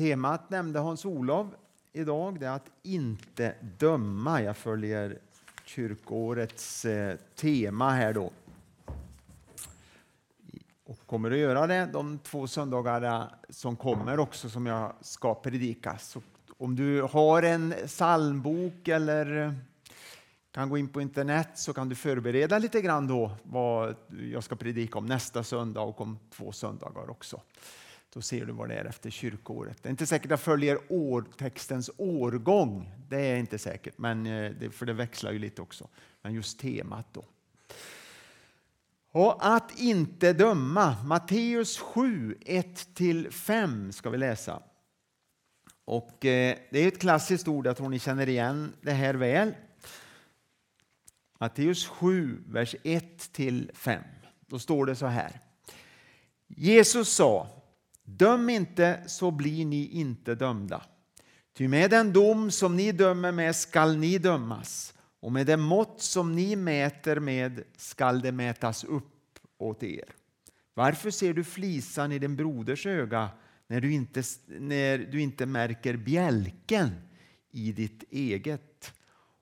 Temat nämnde Hans-Olov idag, det är att inte döma. Jag följer kyrkårets eh, tema här då. Och kommer att göra det de två söndagarna eh, som kommer också som jag ska predika. Så om du har en psalmbok eller eh, kan gå in på internet så kan du förbereda lite grann då vad jag ska predika om nästa söndag och om två söndagar också. Då ser du vad det är efter kyrkoåret. Det är inte säkert att jag följer år, textens årgång. Det är inte säkert, men eh, det, för det växlar ju lite också. Men just temat då. Och att inte döma. Matteus 7, 1-5 ska vi läsa. Och eh, det är ett klassiskt ord, jag tror ni känner igen det här väl. Matteus 7, vers 1-5. Då står det så här. Jesus sa Döm inte så blir ni inte dömda. Ty med den dom som ni dömer med skall ni dömas och med det mått som ni mäter med skall det mätas upp åt er. Varför ser du flisan i din broders öga när du inte, när du inte märker bjälken i ditt eget?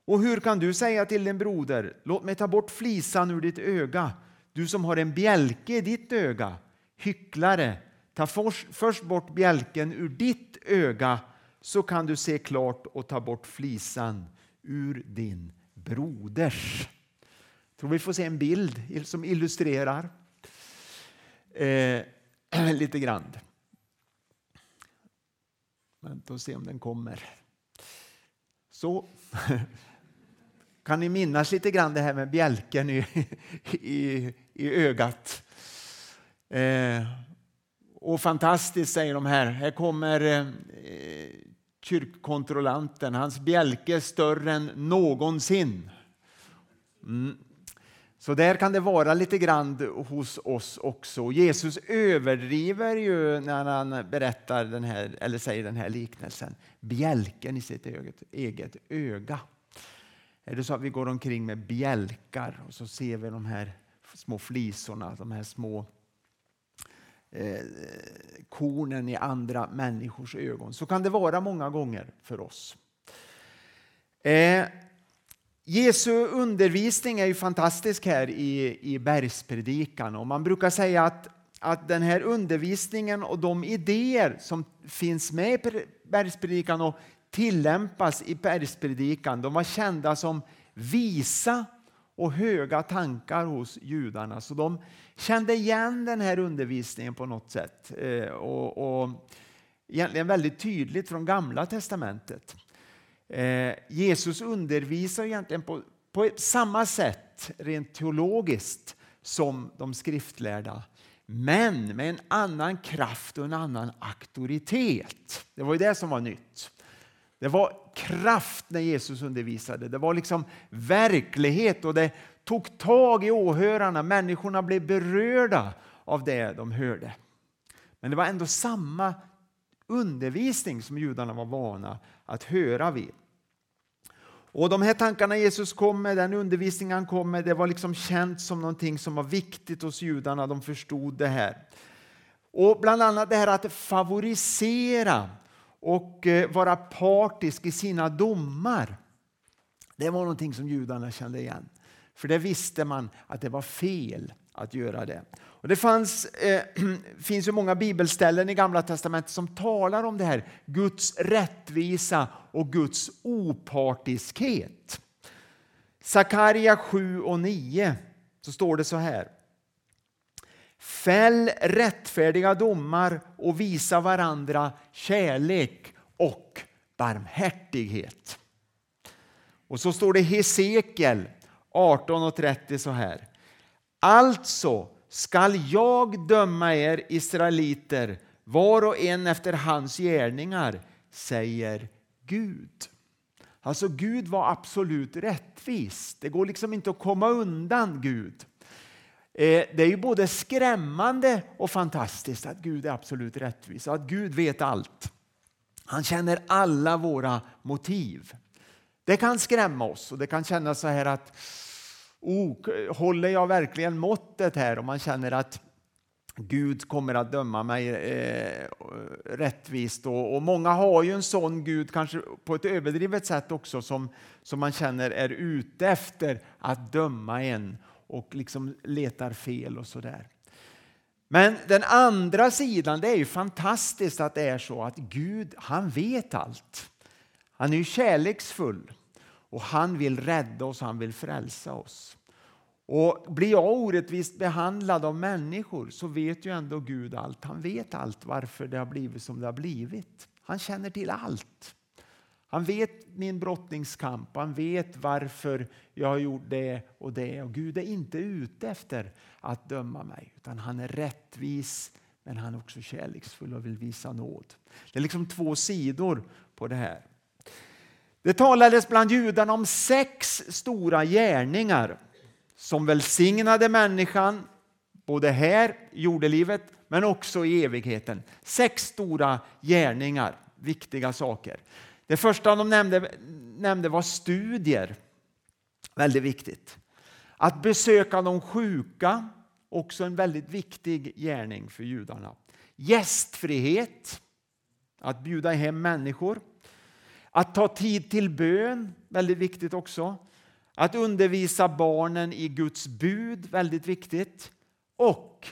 Och hur kan du säga till din broder, låt mig ta bort flisan ur ditt öga, du som har en bjälke i ditt öga, hycklare, Ta först bort bjälken ur ditt öga så kan du se klart och ta bort flisan ur din broders. Jag tror vi får se en bild som illustrerar eh, lite grann. Vänta och se om den kommer. Så. Kan ni minnas lite grann det här med bjälken i, i, i ögat? Eh, och fantastiskt säger de här. Här kommer eh, kyrkkontrollanten. Hans bjälke är större än någonsin. Mm. Så där kan det vara lite grann hos oss också. Jesus överdriver ju när han berättar den här, eller säger den här liknelsen. Bjälken i sitt eget, eget öga. Är det så att vi går omkring med bjälkar och så ser vi de här små flisorna, de här små eh, kornen i andra människors ögon. Så kan det vara många gånger för oss. Eh, Jesu undervisning är ju fantastisk här i, i bergspredikan och man brukar säga att, att den här undervisningen och de idéer som finns med i bergspredikan och tillämpas i bergspredikan, de var kända som visa och höga tankar hos judarna. Så de kände igen den här undervisningen på något sätt. Eh, och, och egentligen väldigt tydligt från Gamla testamentet. Eh, Jesus undervisar egentligen på, på samma sätt rent teologiskt som de skriftlärda. Men med en annan kraft och en annan auktoritet. Det var ju det som var nytt. Det var kraft när Jesus undervisade. Det var liksom verklighet och det tog tag i åhörarna. Människorna blev berörda av det de hörde. Men det var ändå samma undervisning som judarna var vana att höra vid. Och De här tankarna Jesus kom med, den undervisning han kom med, det var liksom känt som någonting som var viktigt hos judarna. De förstod det här. Och Bland annat det här att favorisera och eh, vara partisk i sina domar. Det var någonting som judarna kände igen. För det visste man att det var fel att göra det. Och det fanns, eh, finns ju många bibelställen i Gamla testamentet som talar om det här. Guds rättvisa och Guds opartiskhet. Sakaria 7 och 9 så står det så här. Fäll rättfärdiga domar och visa varandra kärlek och barmhärtighet. Och så står det Hesekiel 18 och 30 så här. Alltså skall jag döma er israeliter var och en efter hans gärningar, säger Gud. Alltså Gud var absolut rättvis. Det går liksom inte att komma undan Gud. Eh, det är ju både skrämmande och fantastiskt att Gud är absolut rättvis och att Gud vet allt. Han känner alla våra motiv. Det kan skrämma oss och det kan kännas så här att oh, håller jag verkligen måttet här? Och man känner att Gud kommer att döma mig eh, rättvist. Och, och, många har ju en sån Gud, kanske på ett överdrivet sätt också, som, som man känner är ute efter att döma en och liksom letar fel och sådär. Men den andra sidan, det är ju fantastiskt att det är så att Gud, han vet allt. Han är ju kärleksfull och han vill rädda oss, han vill frälsa oss. Och blir jag orättvist behandlad av människor så vet ju ändå Gud allt. Han vet allt varför det har blivit som det har blivit. Han känner till allt. Han vet min brottningskamp, han vet varför jag har gjort det och det. Och Gud är inte ute efter att döma mig, utan han är rättvis men han är också kärleksfull och vill visa nåd. Det är liksom två sidor på det här. Det talades bland judarna om sex stora gärningar som välsignade människan både här i jordelivet men också i evigheten. Sex stora gärningar, viktiga saker. Det första de nämnde, nämnde var studier. Väldigt viktigt. Att besöka de sjuka, också en väldigt viktig gärning för judarna. Gästfrihet, att bjuda hem människor. Att ta tid till bön, väldigt viktigt också. Att undervisa barnen i Guds bud, väldigt viktigt. Och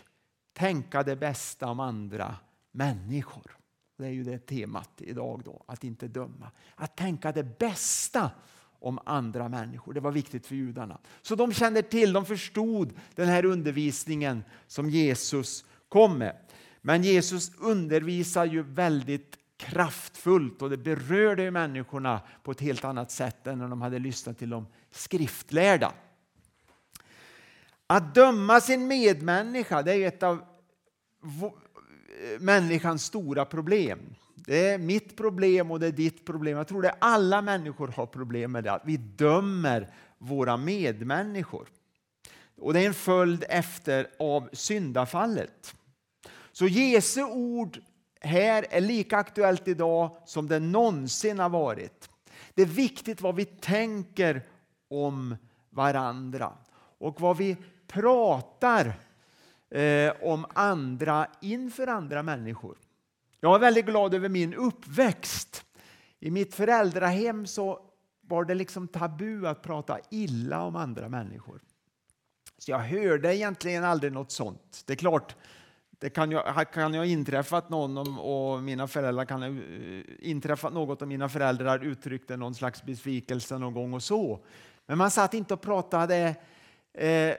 tänka det bästa om andra människor. Det är ju det temat idag, då, att inte döma. Att tänka det bästa om andra människor. Det var viktigt för judarna. Så de kände till, de förstod den här undervisningen som Jesus kom med. Men Jesus undervisar ju väldigt kraftfullt och det berörde människorna på ett helt annat sätt än när de hade lyssnat till de skriftlärda. Att döma sin medmänniska det är ett av människans stora problem. Det är mitt problem och det är ditt problem. Jag tror att alla människor har problem med det, att vi dömer våra medmänniskor. Och Det är en följd efter av syndafallet. Så Jesu ord här är lika aktuellt idag som det någonsin har varit. Det är viktigt vad vi tänker om varandra och vad vi pratar eh, om andra inför andra människor. Jag är väldigt glad över min uppväxt. I mitt föräldrahem så var det liksom tabu att prata illa om andra människor. Så jag hörde egentligen aldrig något sånt. Det är klart, det kan ju, kan ha inträffat någon och mina föräldrar kan ha eh, inträffat något och mina föräldrar uttryckte någon slags besvikelse någon gång och så. Men man satt inte och pratade eh,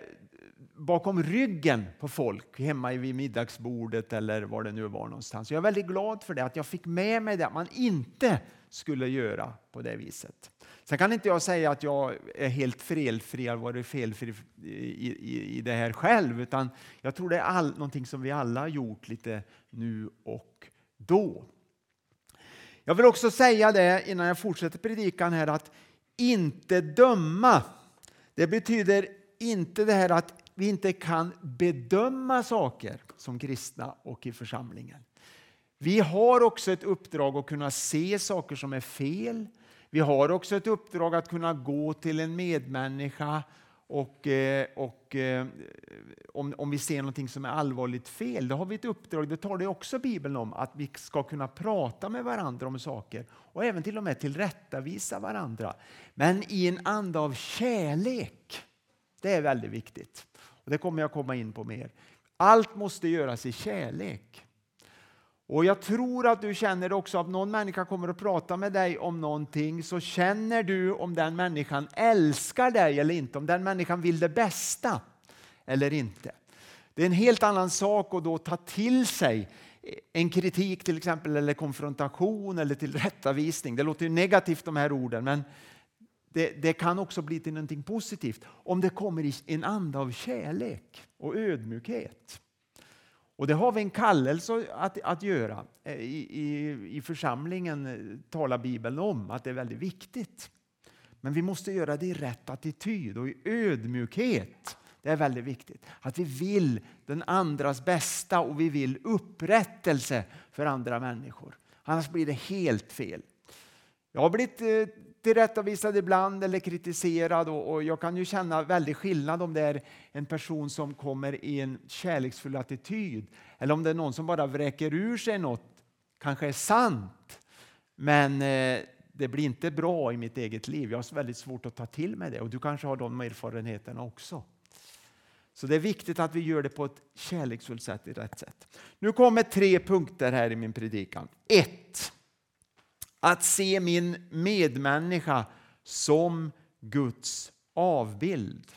bakom ryggen på folk hemma vid middagsbordet eller var det nu var någonstans. Jag är väldigt glad för det, att jag fick med mig det, att man inte skulle göra på det viset. Sen kan inte jag säga att jag är helt felfri, har varit felfri i, i, i det här själv, utan jag tror det är all, någonting som vi alla har gjort lite nu och då. Jag vill också säga det innan jag fortsätter predikan här att inte döma. Det betyder inte det här att vi inte kan bedöma saker som kristna och i församlingen. Vi har också ett uppdrag att kunna se saker som är fel. Vi har också ett uppdrag att kunna gå till en medmänniska och, eh, och eh, om, om vi ser någonting som är allvarligt fel, då har vi ett uppdrag, det tar det också Bibeln om, att vi ska kunna prata med varandra om saker och även till och med tillrättavisa varandra. Men i en anda av kärlek. Det är väldigt viktigt. Och Det kommer jag komma in på mer. Allt måste göras i kärlek. Och Jag tror att du känner också att någon människa kommer att prata med dig om någonting så känner du om den människan älskar dig eller inte, om den människan vill det bästa eller inte. Det är en helt annan sak att då ta till sig en kritik till exempel eller konfrontation eller tillrättavisning. Det låter ju negativt de här orden men det, det, kan också bli till någonting positivt om det kommer i en anda av kärlek och ödmjukhet. Och det har vi en kallelse att, att göra. Eh, I, i, I församlingen eh, talar Bibeln om att det är väldigt viktigt. Men vi måste göra det i rätt attityd och i ödmjukhet. Det är väldigt viktigt. Att vi vill den andras bästa och vi vill upprättelse för andra människor. Annars blir det helt fel. Jag har blivit eh, tillrättavisad ibland eller kritiserad och, och, jag kan ju känna väldigt skillnad om det är en person som kommer i en kärleksfull attityd eller om det är någon som bara vräker ur sig något, kanske är sant, men eh, det blir inte bra i mitt eget liv. Jag har väldigt svårt att ta till mig det och du kanske har de erfarenheterna också. Så det är viktigt att vi gör det på ett kärleksfullt sätt, i rätt sätt. Nu kommer tre punkter här i min predikan. 1. Att se min medmänniska som Guds avbild.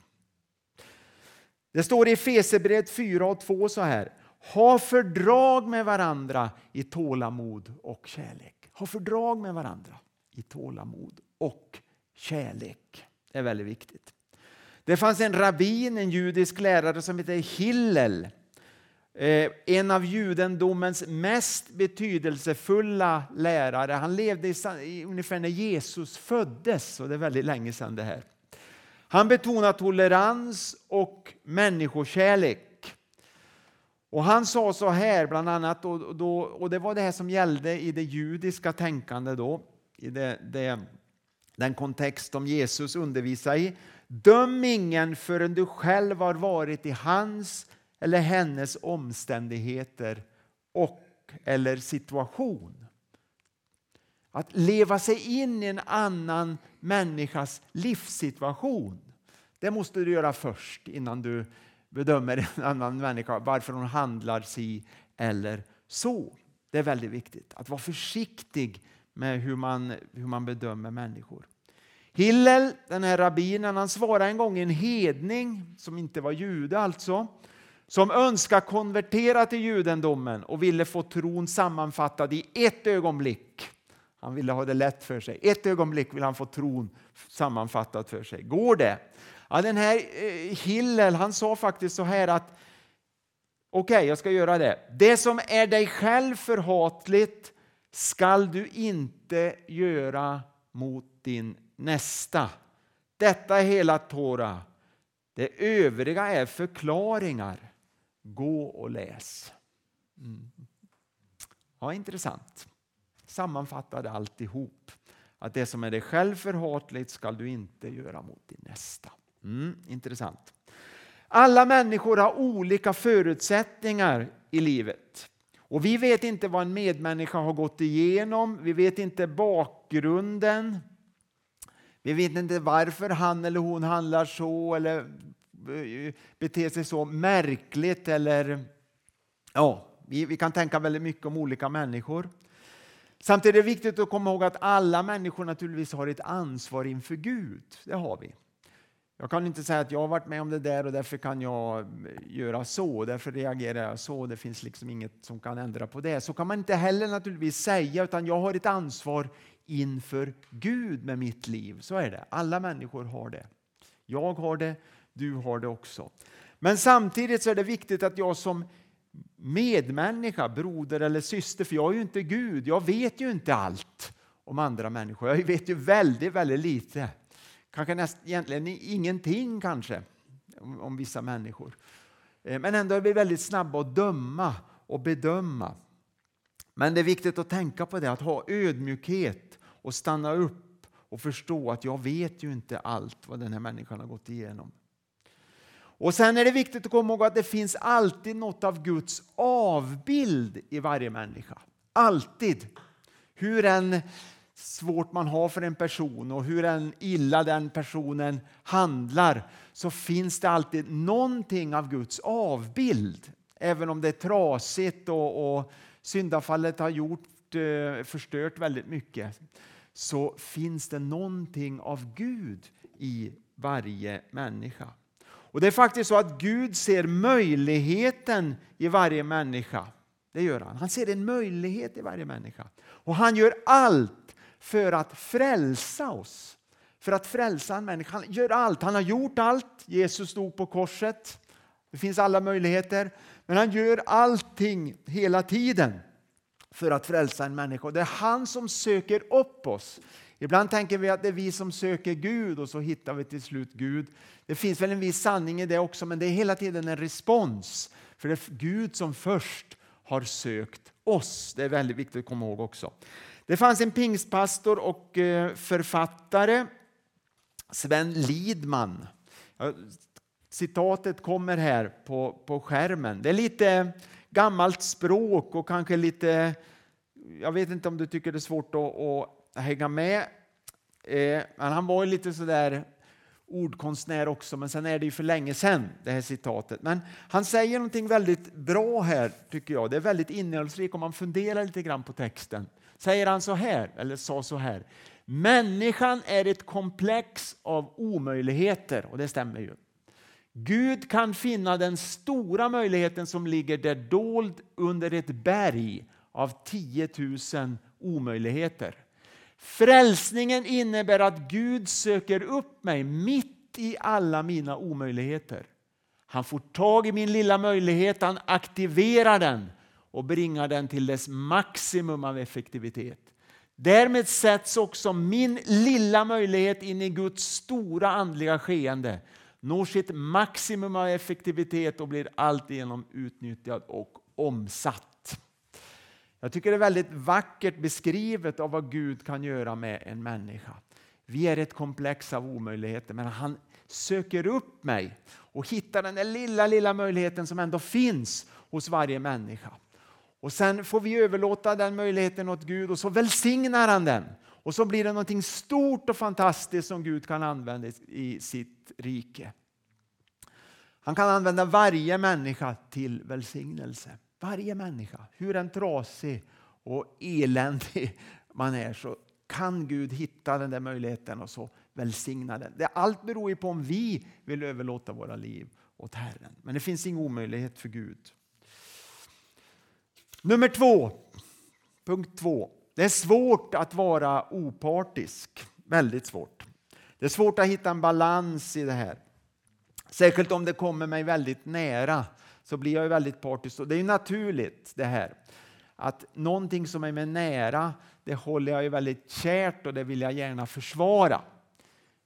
Det står i Fesebrevet 4 och 2 så här. Ha fördrag med varandra i tålamod och kärlek. Ha fördrag med varandra i tålamod och kärlek. Det är väldigt viktigt. Det fanns en rabbin, en judisk lärare som hette Hillel. Eh, en av judendomens mest betydelsefulla lärare. Han levde i, ungefär när Jesus föddes, och det är väldigt länge sedan det här. Han betonade tolerans och människokärlek. Och han sa så här bland annat, och, då, och det var det här som gällde i det judiska tänkandet då, i det, det, den kontext som Jesus undervisade i. Döm ingen förrän du själv har varit i hans eller hennes omständigheter och eller situation. Att leva sig in i en annan människas livssituation, det måste du göra först innan du bedömer en annan människa, varför hon handlar si eller så. Det är väldigt viktigt att vara försiktig med hur man, hur man bedömer människor. Hillel, den här rabbinen, han svarade en gång en hedning, som inte var jude alltså, som önskar konvertera till judendomen och ville få tron sammanfattad i ett ögonblick. Han ville ha det lätt för sig. Ett ögonblick vill han få tron sammanfattad för sig. Går det? Ja, den här eh, Hillel han sa faktiskt så här att okej, okay, jag ska göra det. Det som är dig själv förhatligt skall du inte göra mot din nästa. Detta är hela Tora. Det övriga är förklaringar. Gå och läs. Mm. Ja, intressant. Sammanfattade alltihop. Att det som är dig själv förhatligt skall du inte göra mot din nästa. Mm, intressant. Alla människor har olika förutsättningar i livet. Och Vi vet inte vad en medmänniska har gått igenom, vi vet inte bakgrunden. Vi vet inte varför han eller hon handlar så eller beter sig så märkligt. Eller, ja, vi, vi kan tänka väldigt mycket om olika människor. Samtidigt är det viktigt att komma ihåg att alla människor naturligtvis har ett ansvar inför Gud. Det har vi. Jag kan inte säga att jag har varit med om det där och därför kan jag göra så, därför reagerar jag så. Det finns liksom inget som kan ändra på det. Så kan man inte heller naturligtvis säga, utan jag har ett ansvar inför Gud med mitt liv. Så är det. Alla människor har det. Jag har det, du har det också. Men samtidigt så är det viktigt att jag som medmänniska, broder eller syster, för jag är ju inte Gud, jag vet ju inte allt om andra människor. Jag vet ju väldigt, väldigt lite. Kanske näst, egentligen ingenting kanske om, om vissa människor. Eh, men ändå är vi väldigt snabba att döma och bedöma. Men det är viktigt att tänka på det, att ha ödmjukhet och stanna upp och förstå att jag vet ju inte allt vad den här människan har gått igenom. Och Sen är det viktigt att komma ihåg att det finns alltid något av Guds avbild i varje människa. Alltid. Hur än svårt man har för en person och hur än illa den personen handlar så finns det alltid någonting av Guds avbild. Även om det är trasigt och, och syndafallet har gjort, eh, förstört väldigt mycket så finns det någonting av Gud i varje människa. Och Det är faktiskt så att Gud ser möjligheten i varje människa. Det gör han. Han ser en möjlighet i varje människa. Och han gör allt för att frälsa oss. För att frälsa en människa. Han gör allt. Han har gjort allt. Jesus stod på korset. Det finns alla möjligheter. Men han gör allting hela tiden för att frälsa en människa. Det är han som söker upp oss. Ibland tänker vi att det är vi som söker Gud och så hittar vi till slut Gud. Det finns väl en viss sanning i det också, men det är hela tiden en respons. För det är Gud som först har sökt oss. Det är väldigt viktigt att komma ihåg också. Det fanns en pingstpastor och eh, författare, Sven Lidman. Citatet kommer här på, på skärmen. Det är lite gammalt språk och kanske lite... Jag vet inte om du tycker det är svårt att, att hänga med. Eh, men han var ju lite sådär ordkonstnär också, men sen är det ju för länge sedan det här citatet. Men han säger någonting väldigt bra här tycker jag. Det är väldigt innehållsrikt om man funderar lite grann på texten. Säger han så här, eller sa så här. Människan är ett komplex av omöjligheter och det stämmer ju. Gud kan finna den stora möjligheten som ligger där dold under ett berg av 10 000 omöjligheter. Frälsningen innebär att Gud söker upp mig mitt i alla mina omöjligheter. Han får tag i min lilla möjlighet, han aktiverar den och bringar den till dess maximum av effektivitet. Därmed sätts också min lilla möjlighet in i Guds stora andliga skeende, når sitt maximum av effektivitet och blir alltigenom utnyttjad och omsatt. Jag tycker det är väldigt vackert beskrivet av vad Gud kan göra med en människa. Vi är ett komplex av omöjligheter, men han söker upp mig och hittar den där lilla, lilla möjligheten som ändå finns hos varje människa. Och Sen får vi överlåta den möjligheten åt Gud och så välsignar han den. Och så blir det något stort och fantastiskt som Gud kan använda i sitt rike. Han kan använda varje människa till välsignelse. Varje människa, hur en trasig och eländig man är så kan Gud hitta den där möjligheten och så välsigna den. Det, allt beror ju på om vi vill överlåta våra liv åt Herren. Men det finns ingen omöjlighet för Gud. Nummer två, punkt två. Det är svårt att vara opartisk. Väldigt svårt. Det är svårt att hitta en balans i det här. Särskilt om det kommer mig väldigt nära så blir jag ju väldigt partisk. Det är naturligt det här. Att någonting som är mig nära, det håller jag ju väldigt kärt och det vill jag gärna försvara.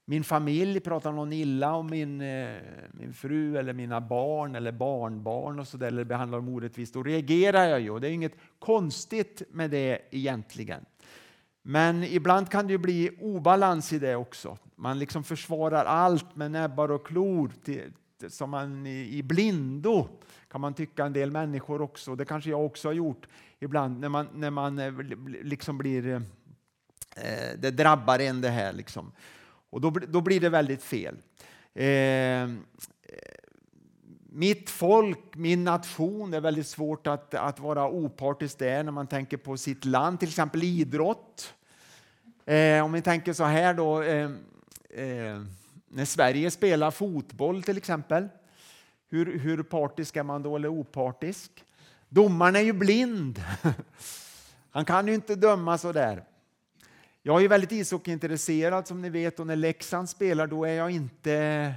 Min familj, pratar någon illa om min, eh, min fru eller mina barn eller barnbarn och så där, eller behandlar dem orättvist, då reagerar jag ju. Det är inget konstigt med det egentligen. Men ibland kan det ju bli obalans i det också. Man liksom försvarar allt med näbbar och klor till, som man i blindo kan man tycka en del människor också. Det kanske jag också har gjort ibland när man, när man eh, liksom blir... Eh, eh, det drabbar en det här liksom. Och då, då blir det väldigt fel. Ehm, eh, mitt folk, min nation, det är väldigt svårt att, att vara opartisk där när man tänker på sitt land, till exempel idrott. Eh, om vi tänker så här då, eh, eh när Sverige spelar fotboll till exempel, hur, hur partisk är man då eller opartisk? Domaren är ju blind. Han kan ju inte döma så där. Jag är väldigt ishockeyintresserad som ni vet och när Leksand spelar då är jag inte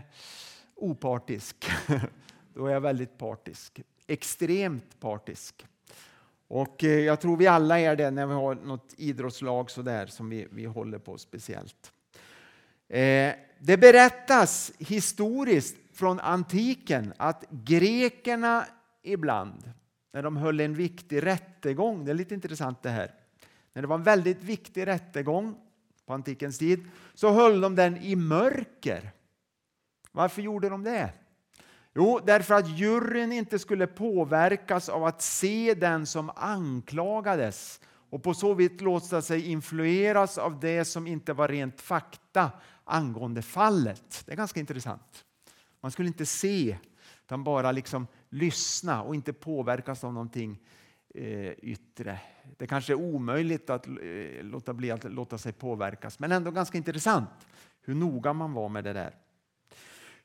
opartisk. Då är jag väldigt partisk. Extremt partisk. Och eh, jag tror vi alla är det när vi har något idrottslag så där som vi, vi håller på speciellt. Eh, det berättas historiskt från antiken att grekerna ibland, när de höll en viktig rättegång, det är lite intressant det här, när det var en väldigt viktig rättegång på antikens tid, så höll de den i mörker. Varför gjorde de det? Jo, därför att juryn inte skulle påverkas av att se den som anklagades och på så vis låta sig influeras av det som inte var rent fakta angående fallet. Det är ganska intressant. Man skulle inte se, utan bara liksom lyssna och inte påverkas av någonting eh, yttre. Det kanske är omöjligt att eh, låta bli att låta sig påverkas, men ändå ganska intressant hur noga man var med det där.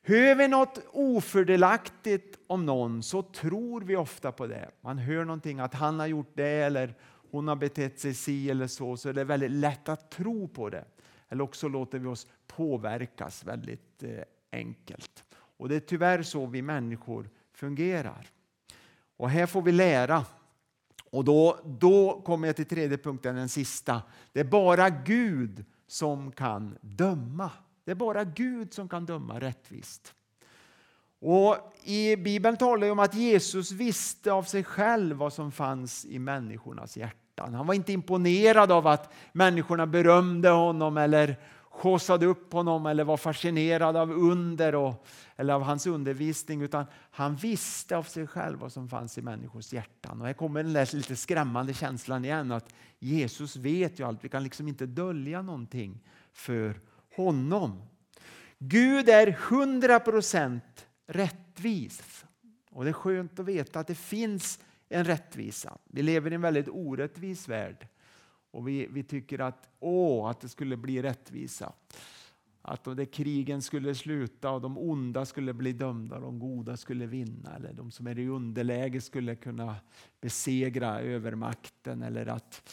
Hör vi något ofördelaktigt om någon så tror vi ofta på det. Man hör någonting att han har gjort det eller hon har betett sig si eller så, så är det väldigt lätt att tro på det. Eller också låter vi oss påverkas väldigt eh, enkelt. Och det är tyvärr så vi människor fungerar. Och här får vi lära. Och då, då kommer jag till tredje punkten, den sista. Det är bara Gud som kan döma. Det är bara Gud som kan döma rättvist. Och I Bibeln talar det om att Jesus visste av sig själv vad som fanns i människornas hjärtan. Han var inte imponerad av att människorna berömde honom eller haussade upp honom eller var fascinerad av under och, eller av hans undervisning utan han visste av sig själv vad som fanns i människors hjärtan. Och här kommer den där lite skrämmande känslan igen att Jesus vet ju allt. Vi kan liksom inte dölja någonting för honom. Gud är 100 procent rättvis. Och det är skönt att veta att det finns en rättvisa. Vi lever i en väldigt orättvis värld. Och vi, vi tycker att, åh, att det skulle bli rättvisa. Att det krigen skulle sluta och de onda skulle bli dömda och de goda skulle vinna. Eller de som är i underläge skulle kunna besegra övermakten. Eller att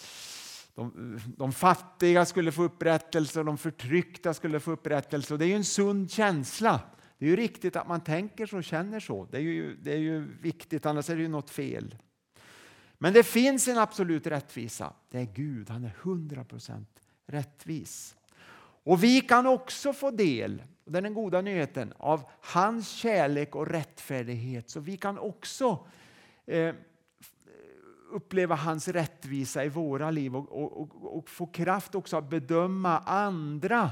de, de fattiga skulle få upprättelse och de förtryckta skulle få upprättelse. Och det är ju en sund känsla. Det är ju riktigt att man tänker så och känner så. Det är, ju, det är ju viktigt, annars är det ju något fel. Men det finns en absolut rättvisa. Det är Gud, han är 100% rättvis. Och vi kan också få del, det är den goda nyheten, av hans kärlek och rättfärdighet. Så vi kan också eh, uppleva hans rättvisa i våra liv och, och, och, och, få kraft också att bedöma andra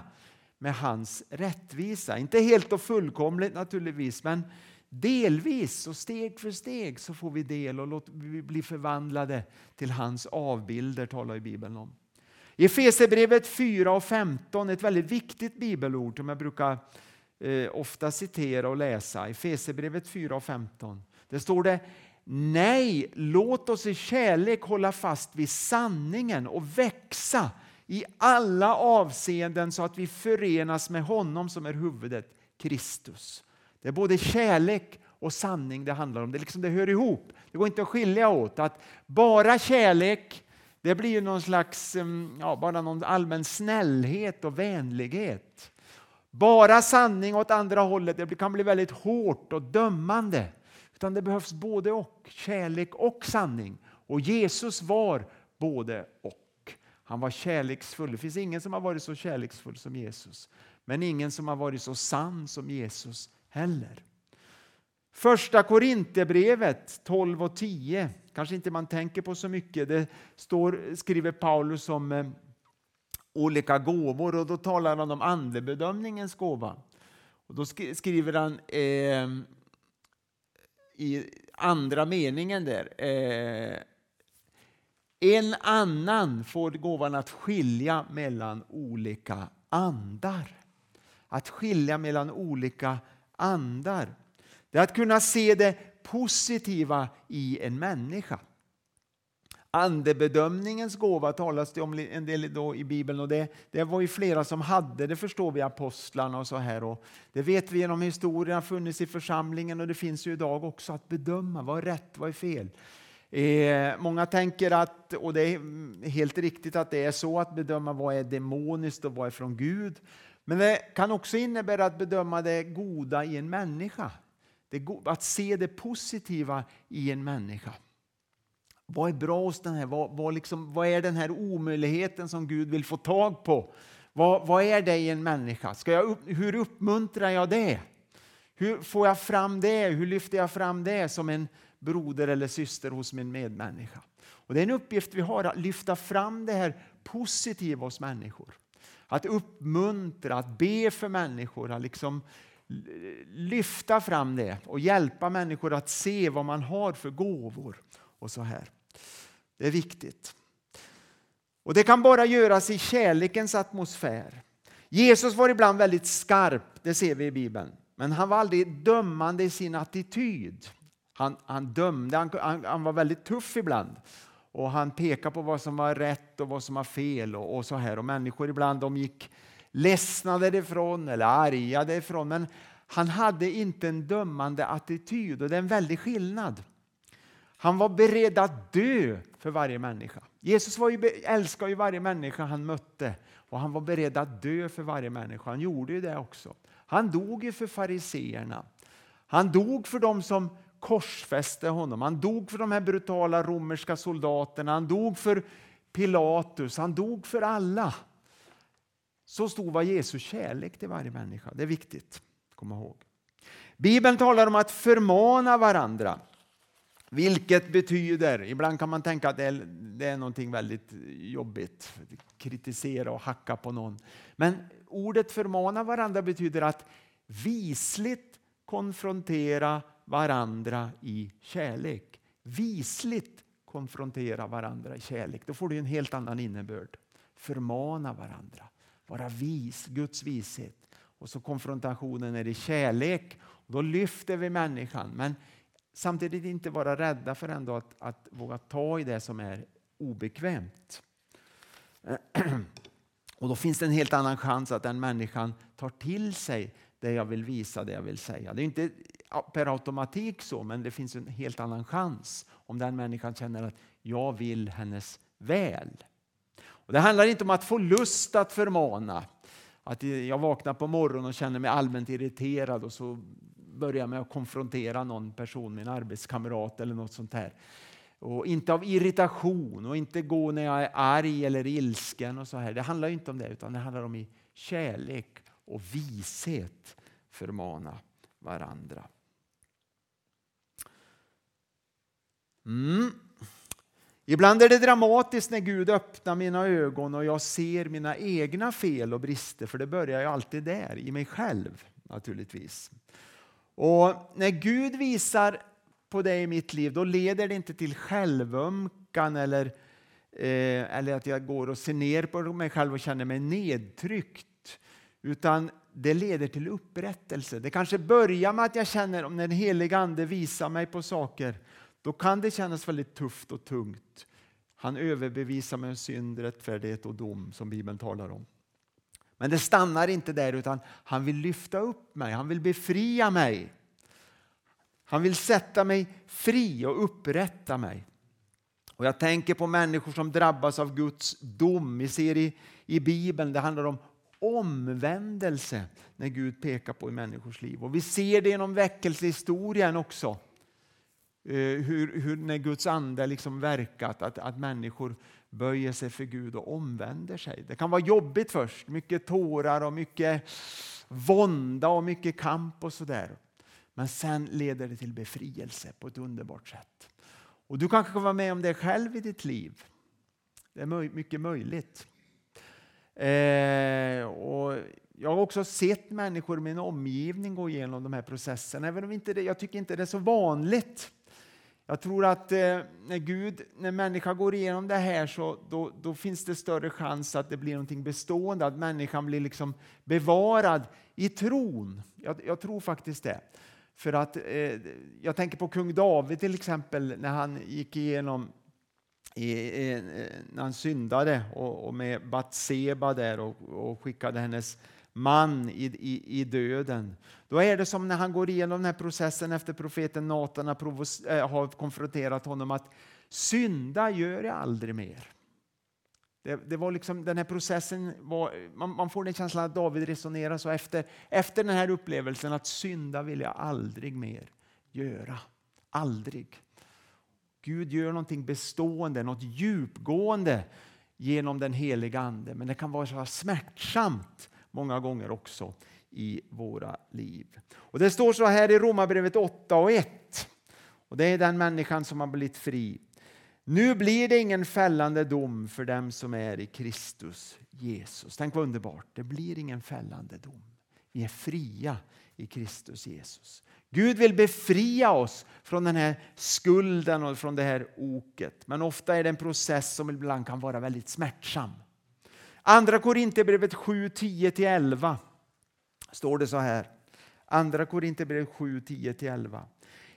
med hans rättvisa. Inte helt och fullkomligt naturligtvis, men delvis och steg för steg så får vi del och låt, vi blir förvandlade till hans avbilder, talar i Bibeln om. I Efesierbrevet 4 och 15, ett väldigt viktigt bibelord som jag brukar eh, ofta citera och läsa. Efesierbrevet 4 och 15. Det står det Nej, låt oss i kärlek hålla fast vid sanningen och växa i alla avseenden så att vi förenas med honom som är huvudet, Kristus. Det är både kärlek och sanning det handlar om. Det, liksom, det hör ihop. Det går inte att skilja åt. Att bara kärlek det blir ju någon slags mm, ja, bara någon allmän snällhet och vänlighet. Bara sanning åt andra hållet det kan bli väldigt hårt och dömande. Utan det behövs både och, kärlek och sanning. Och Jesus var både och. Han var kärleksfull. Det finns ingen som har varit så kärleksfull som Jesus. Men ingen som har varit så sann som Jesus heller. Första Korinthierbrevet 12 och 10 kanske inte man tänker på så mycket. Det står, skriver Paulus om eh, olika gåvor och då talar han om andebedömningens gåva. Och då skriver han eh, i andra meningen där. Eh, en annan får gåvan att skilja mellan olika andar. Att skilja mellan olika andar. Det är att kunna se det positiva i en människa. Andebedömningens gåva talas det om en del då i Bibeln och det, det var ju flera som hade, det förstår vi apostlarna och så här. Och det vet vi genom historien, har funnits i församlingen och det finns ju idag också att bedöma vad är rätt, vad är fel. Eh, många tänker att, och det är helt riktigt att det är så, att bedöma vad är demoniskt och vad är från Gud. Men det kan också innebära att bedöma det goda i en människa. Det, att se det positiva i en människa. Vad är bra hos den här? Vad, vad, liksom, vad är den här omöjligheten som Gud vill få tag på? Vad, vad är det i en människa? Ska jag upp, hur uppmuntrar jag det? Hur får jag fram det? Hur lyfter jag fram det som en broder eller syster hos min medmänniska? Och det är en uppgift vi har, att lyfta fram det här positiva hos människor. Att uppmuntra, att be för människor, att liksom lyfta fram det och hjälpa människor att se vad man har för gåvor. och så här. Det är viktigt. Och Det kan bara göras i kärlekens atmosfär. Jesus var ibland väldigt skarp, det ser vi i Bibeln. Men han var aldrig dömande i sin attityd. Han, han dömde, han, han, han, var väldigt tuff ibland. Och Han pekade på vad som var rätt och vad som var fel. och, och så här. Och Människor ibland de gick ledsna därifrån eller arga därifrån. Men han hade inte en dömande attityd och det är en väldig skillnad. Han var beredd att dö för varje människa. Jesus var ju, älskade ju varje människa han mötte och han var beredd att dö för varje människa. Han gjorde ju det också. Han dog ju för fariseerna. Han dog för dem som korsfäste honom. Han dog för de här brutala romerska soldaterna. Han dog för Pilatus. Han dog för alla. Så stor var Jesu kärlek till varje människa. Det är viktigt att komma ihåg. Bibeln talar om att förmana varandra. Vilket betyder, ibland kan man tänka att det är, det är någonting väldigt jobbigt, kritisera och hacka på någon. Men ordet förmana varandra betyder att visligt konfrontera varandra i kärlek. Visligt konfrontera varandra i kärlek. Då får det en helt annan innebörd. Förmana varandra, vara vis, Guds vishet. Och så konfrontationen är i kärlek. Då lyfter vi människan. Men samtidigt inte vara rädda för ändå att, att våga ta i det som är obekvämt. Och då finns det en helt annan chans att den människan tar till sig det jag vill visa, det jag vill säga. Det är inte per automatik så, men det finns en helt annan chans om den människan känner att jag vill hennes väl. Och det handlar inte om att få lust att förmana. Att jag vaknar på morgonen och känner mig allmänt irriterad och så börjar med att konfrontera någon person, min arbetskamrat eller något sånt här. Och inte av irritation och inte gå när jag är arg eller ilsken. och så här. Det handlar inte om det, utan det handlar om i kärlek och vishet förmana varandra. Mm. Ibland är det dramatiskt när Gud öppnar mina ögon och jag ser mina egna fel och brister, för det börjar ju alltid där, i mig själv naturligtvis. Och när Gud visar på det i mitt liv, då leder det inte till självömkan eller, eh, eller att jag går och ser ner på mig själv och känner mig nedtryckt. Utan det leder till upprättelse. Det kanske börjar med att jag känner, om den heliga Ande visar mig på saker, då kan det kännas väldigt tufft och tungt. Han överbevisar med synd, rättfärdighet och dom som Bibeln talar om. Men det stannar inte där utan han vill lyfta upp mig, han vill befria mig. Han vill sätta mig fri och upprätta mig. Och Jag tänker på människor som drabbas av Guds dom. Vi ser i, i Bibeln, det handlar om omvändelse när Gud pekar på i människors liv. Och Vi ser det genom väckelsehistorien också. Eh, hur, hur när Guds ande liksom verkat, att, att människor böjer sig för Gud och omvänder sig. Det kan vara jobbigt först, mycket tårar och mycket vånda och mycket kamp och sådär. Men sen leder det till befrielse på ett underbart sätt. Och Du kanske kan vara med om det själv i ditt liv. Det är mycket möjligt. Eh, och jag har också sett människor i min omgivning gå igenom de här processerna, även om inte det, jag tycker inte det är så vanligt. Jag tror att eh, när Gud, när människan går igenom det här så då, då, finns det större chans att det blir något bestående, att människan blir liksom bevarad i tron. Jag, jag tror faktiskt det. För att eh, jag tänker på kung David till exempel när han gick igenom i, i, eh, när han syndade och, och med Batseba där och, och skickade hennes man i, i, i döden. Då är det som när han går igenom den här processen efter profeten Natan eh, har, konfronterat honom att synda gör jag aldrig mer. Det, det, var liksom, den här processen var, man, man, får den känslan att David resonerar så efter, efter den här upplevelsen att synda vill jag aldrig mer göra. Aldrig. Gud gör någonting bestående, något djupgående genom den heliga Ande. Men det kan vara så smärtsamt många gånger också i våra liv. Och Det står så här i Romarbrevet 8 och 1. Och Det är den människan som har blivit fri. Nu blir det ingen fällande dom för dem som är i Kristus Jesus. Tänk vad underbart. Det blir ingen fällande dom. Vi är fria i Kristus Jesus. Gud vill befria oss från den här skulden och från det här oket. Men ofta är det en process som ibland kan vara väldigt smärtsam. Andra Korinthierbrevet 7, 10-11 står det så här. Andra Korinthierbrevet 7, 10-11.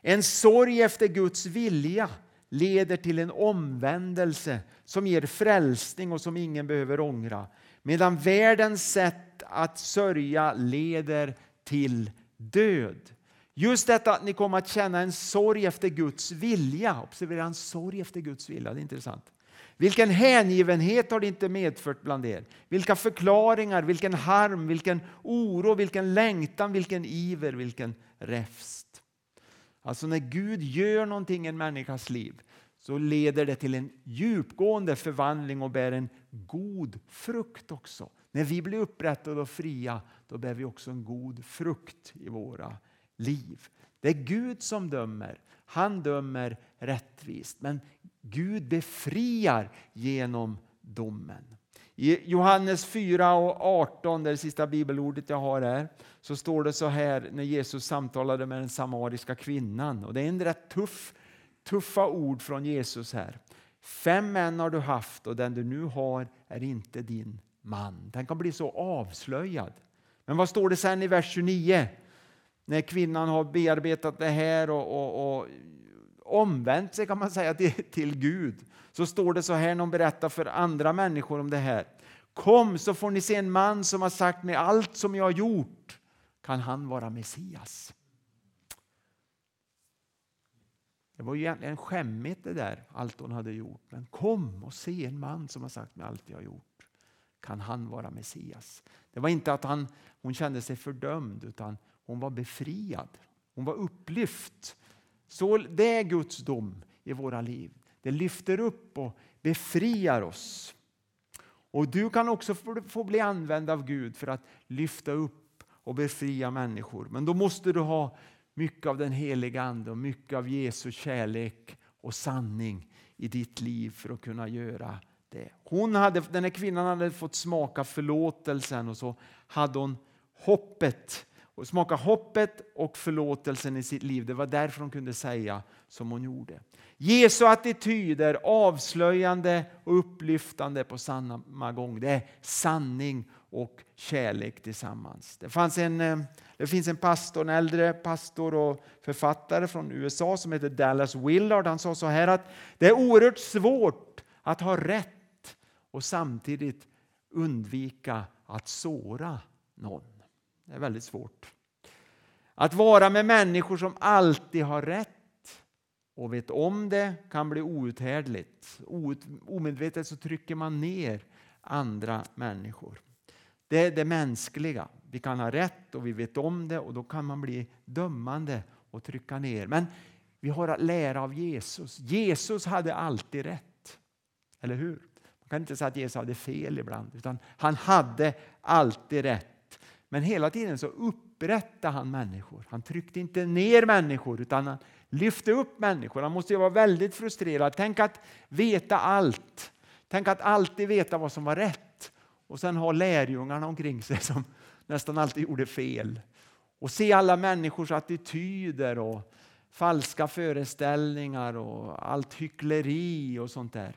En sorg efter Guds vilja leder till en omvändelse som ger frälsning och som ingen behöver ångra. Medan världens sätt att sörja leder till död. Just detta att ni kommer att känna en sorg efter Guds vilja. Observera en sorg efter Guds vilja, det är intressant. Vilken hängivenhet har det inte medfört bland er? Vilka förklaringar, vilken harm, vilken oro, vilken längtan, vilken iver, vilken räfst. Alltså när Gud gör någonting i en människas liv så leder det till en djupgående förvandling och bär en god frukt också. När vi blir upprättade och fria då bär vi också en god frukt i våra liv. Det är Gud som dömer. Han dömer rättvist. Men Gud befriar genom domen. I Johannes 4 och 18, det, det sista bibelordet jag har här, så står det så här när Jesus samtalade med den samariska kvinnan. Och Det är en rätt tuff, tuffa ord från Jesus här. Fem män har du haft och den du nu har är inte din man. Den kan bli så avslöjad. Men vad står det sen i vers 29? När kvinnan har bearbetat det här och, och, och omvänt sig kan man säga till, till Gud. Så står det så här när hon berättar för andra människor om det här. Kom så får ni se en man som har sagt mig allt som jag har gjort. Kan han vara Messias? Det var ju egentligen skämmigt det där, allt hon hade gjort. Men kom och se en man som har sagt mig allt jag har gjort. Kan han vara Messias? Det var inte att han, hon kände sig fördömd utan hon var befriad. Hon var upplyft. Så det är Guds dom i våra liv. Det lyfter upp och befriar oss. Och Du kan också få bli använd av Gud för att lyfta upp och befria människor. Men då måste du ha mycket av den heliga Ande och mycket av Jesu kärlek och sanning i ditt liv för att kunna göra det. Hon hade, den här kvinnan hade fått smaka förlåtelsen och så hade hon hoppet och smaka hoppet och förlåtelsen i sitt liv. Det var därför hon kunde säga som hon gjorde. Jesu attityd är avslöjande och upplyftande på samma gång. Det är sanning och kärlek tillsammans. Det, fanns en, eh, det finns en pastor, en äldre pastor och författare från USA som heter Dallas Willard. Han sa så här att det är oerhört svårt att ha rätt och samtidigt undvika att såra någon. Det är väldigt svårt. Att vara med människor som alltid har rätt och vet om det kan bli outhärdligt. Omedvetet så trycker man ner andra människor. Det är det mänskliga. Vi kan ha rätt och vi vet om det och då kan man bli dömande och trycka ner. Men vi har att lära av Jesus. Jesus hade alltid rätt. Eller hur? Man kan inte säga att Jesus hade fel ibland, utan han hade alltid rätt. Men hela tiden så upprättade han människor. Han tryckte inte ner människor utan han lyfte upp människor. Han måste ju vara väldigt frustrerad. Tänk att veta allt. Tänk att alltid veta vad som var rätt. Och sen ha lärjungarna omkring sig som nästan alltid gjorde fel. Och se alla människors attityder och falska föreställningar och allt hyckleri och sånt där.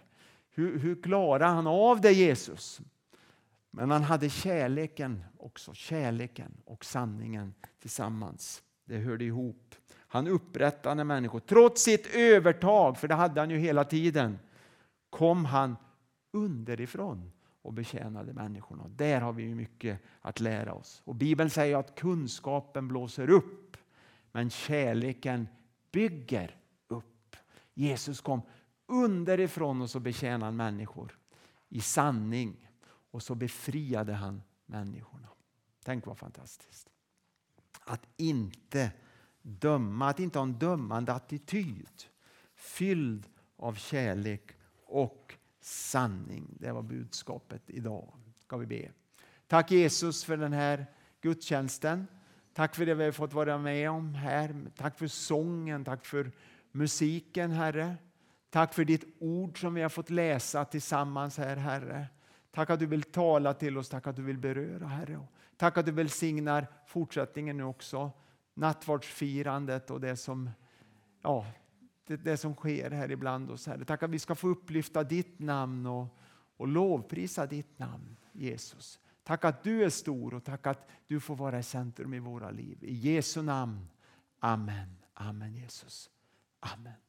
Hur, hur klarar han av det Jesus? Men han hade kärleken också, kärleken och sanningen tillsammans. Det hörde ihop. Han upprättade människor. Trots sitt övertag, för det hade han ju hela tiden, kom han underifrån och betjänade människorna. Där har vi mycket att lära oss. Och Bibeln säger att kunskapen blåser upp, men kärleken bygger upp. Jesus kom underifrån och så betjänade han människor i sanning och så befriade han människorna. Tänk vad fantastiskt. Att inte döma, att inte ha en dömande attityd. Fylld av kärlek och sanning. Det var budskapet idag. Ska vi be. Tack Jesus för den här gudstjänsten. Tack för det vi har fått vara med om här. Tack för sången, tack för musiken Herre. Tack för ditt ord som vi har fått läsa tillsammans här Herre. Tack att du vill tala till oss, tack att du vill beröra Herre. Tack att du välsignar fortsättningen nu också. Nattvardsfirandet och det som, ja, det, det, som sker här ibland oss Herre. Tack att vi ska få upplyfta ditt namn och, och lovprisa ditt namn Jesus. Tack att du är stor och tack att du får vara i centrum i våra liv. I Jesu namn. Amen. Amen Jesus. Amen.